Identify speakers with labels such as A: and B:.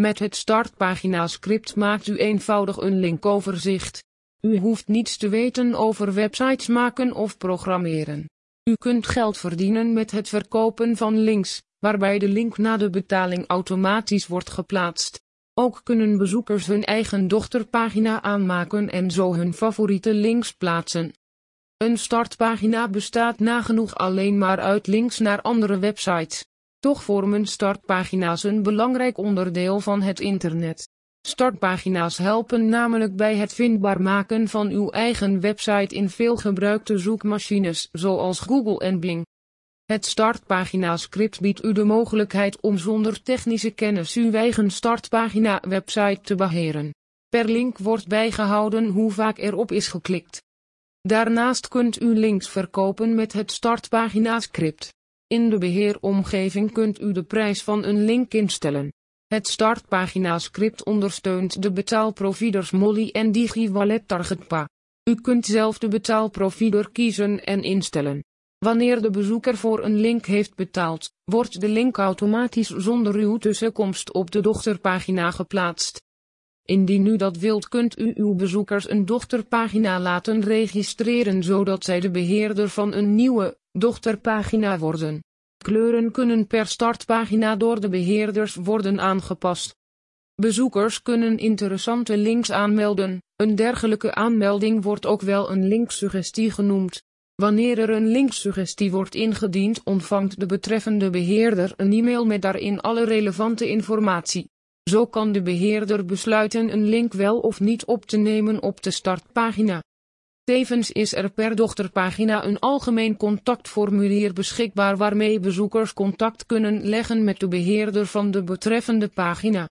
A: Met het startpagina-script maakt u eenvoudig een linkoverzicht. U hoeft niets te weten over websites maken of programmeren. U kunt geld verdienen met het verkopen van links, waarbij de link na de betaling automatisch wordt geplaatst. Ook kunnen bezoekers hun eigen dochterpagina aanmaken en zo hun favoriete links plaatsen. Een startpagina bestaat nagenoeg alleen maar uit links naar andere websites. Toch vormen startpagina's een belangrijk onderdeel van het internet. Startpagina's helpen namelijk bij het vindbaar maken van uw eigen website in veel gebruikte zoekmachines zoals Google en Bing. Het startpagina-script biedt u de mogelijkheid om zonder technische kennis uw eigen startpagina-website te beheren. Per link wordt bijgehouden hoe vaak erop is geklikt. Daarnaast kunt u links verkopen met het startpagina-script. In de beheeromgeving kunt u de prijs van een link instellen. Het startpagina-script ondersteunt de betaalproviders Molly en DigiWallet TargetPa. U kunt zelf de betaalprovider kiezen en instellen. Wanneer de bezoeker voor een link heeft betaald, wordt de link automatisch zonder uw tussenkomst op de dochterpagina geplaatst. Indien u dat wilt kunt u uw bezoekers een dochterpagina laten registreren zodat zij de beheerder van een nieuwe dochterpagina worden. Kleuren kunnen per startpagina door de beheerders worden aangepast. Bezoekers kunnen interessante links aanmelden. Een dergelijke aanmelding wordt ook wel een linksuggestie genoemd. Wanneer er een linksuggestie wordt ingediend, ontvangt de betreffende beheerder een e-mail met daarin alle relevante informatie. Zo kan de beheerder besluiten een link wel of niet op te nemen op de startpagina. Tevens is er per dochterpagina een algemeen contactformulier beschikbaar waarmee bezoekers contact kunnen leggen met de beheerder van de betreffende pagina.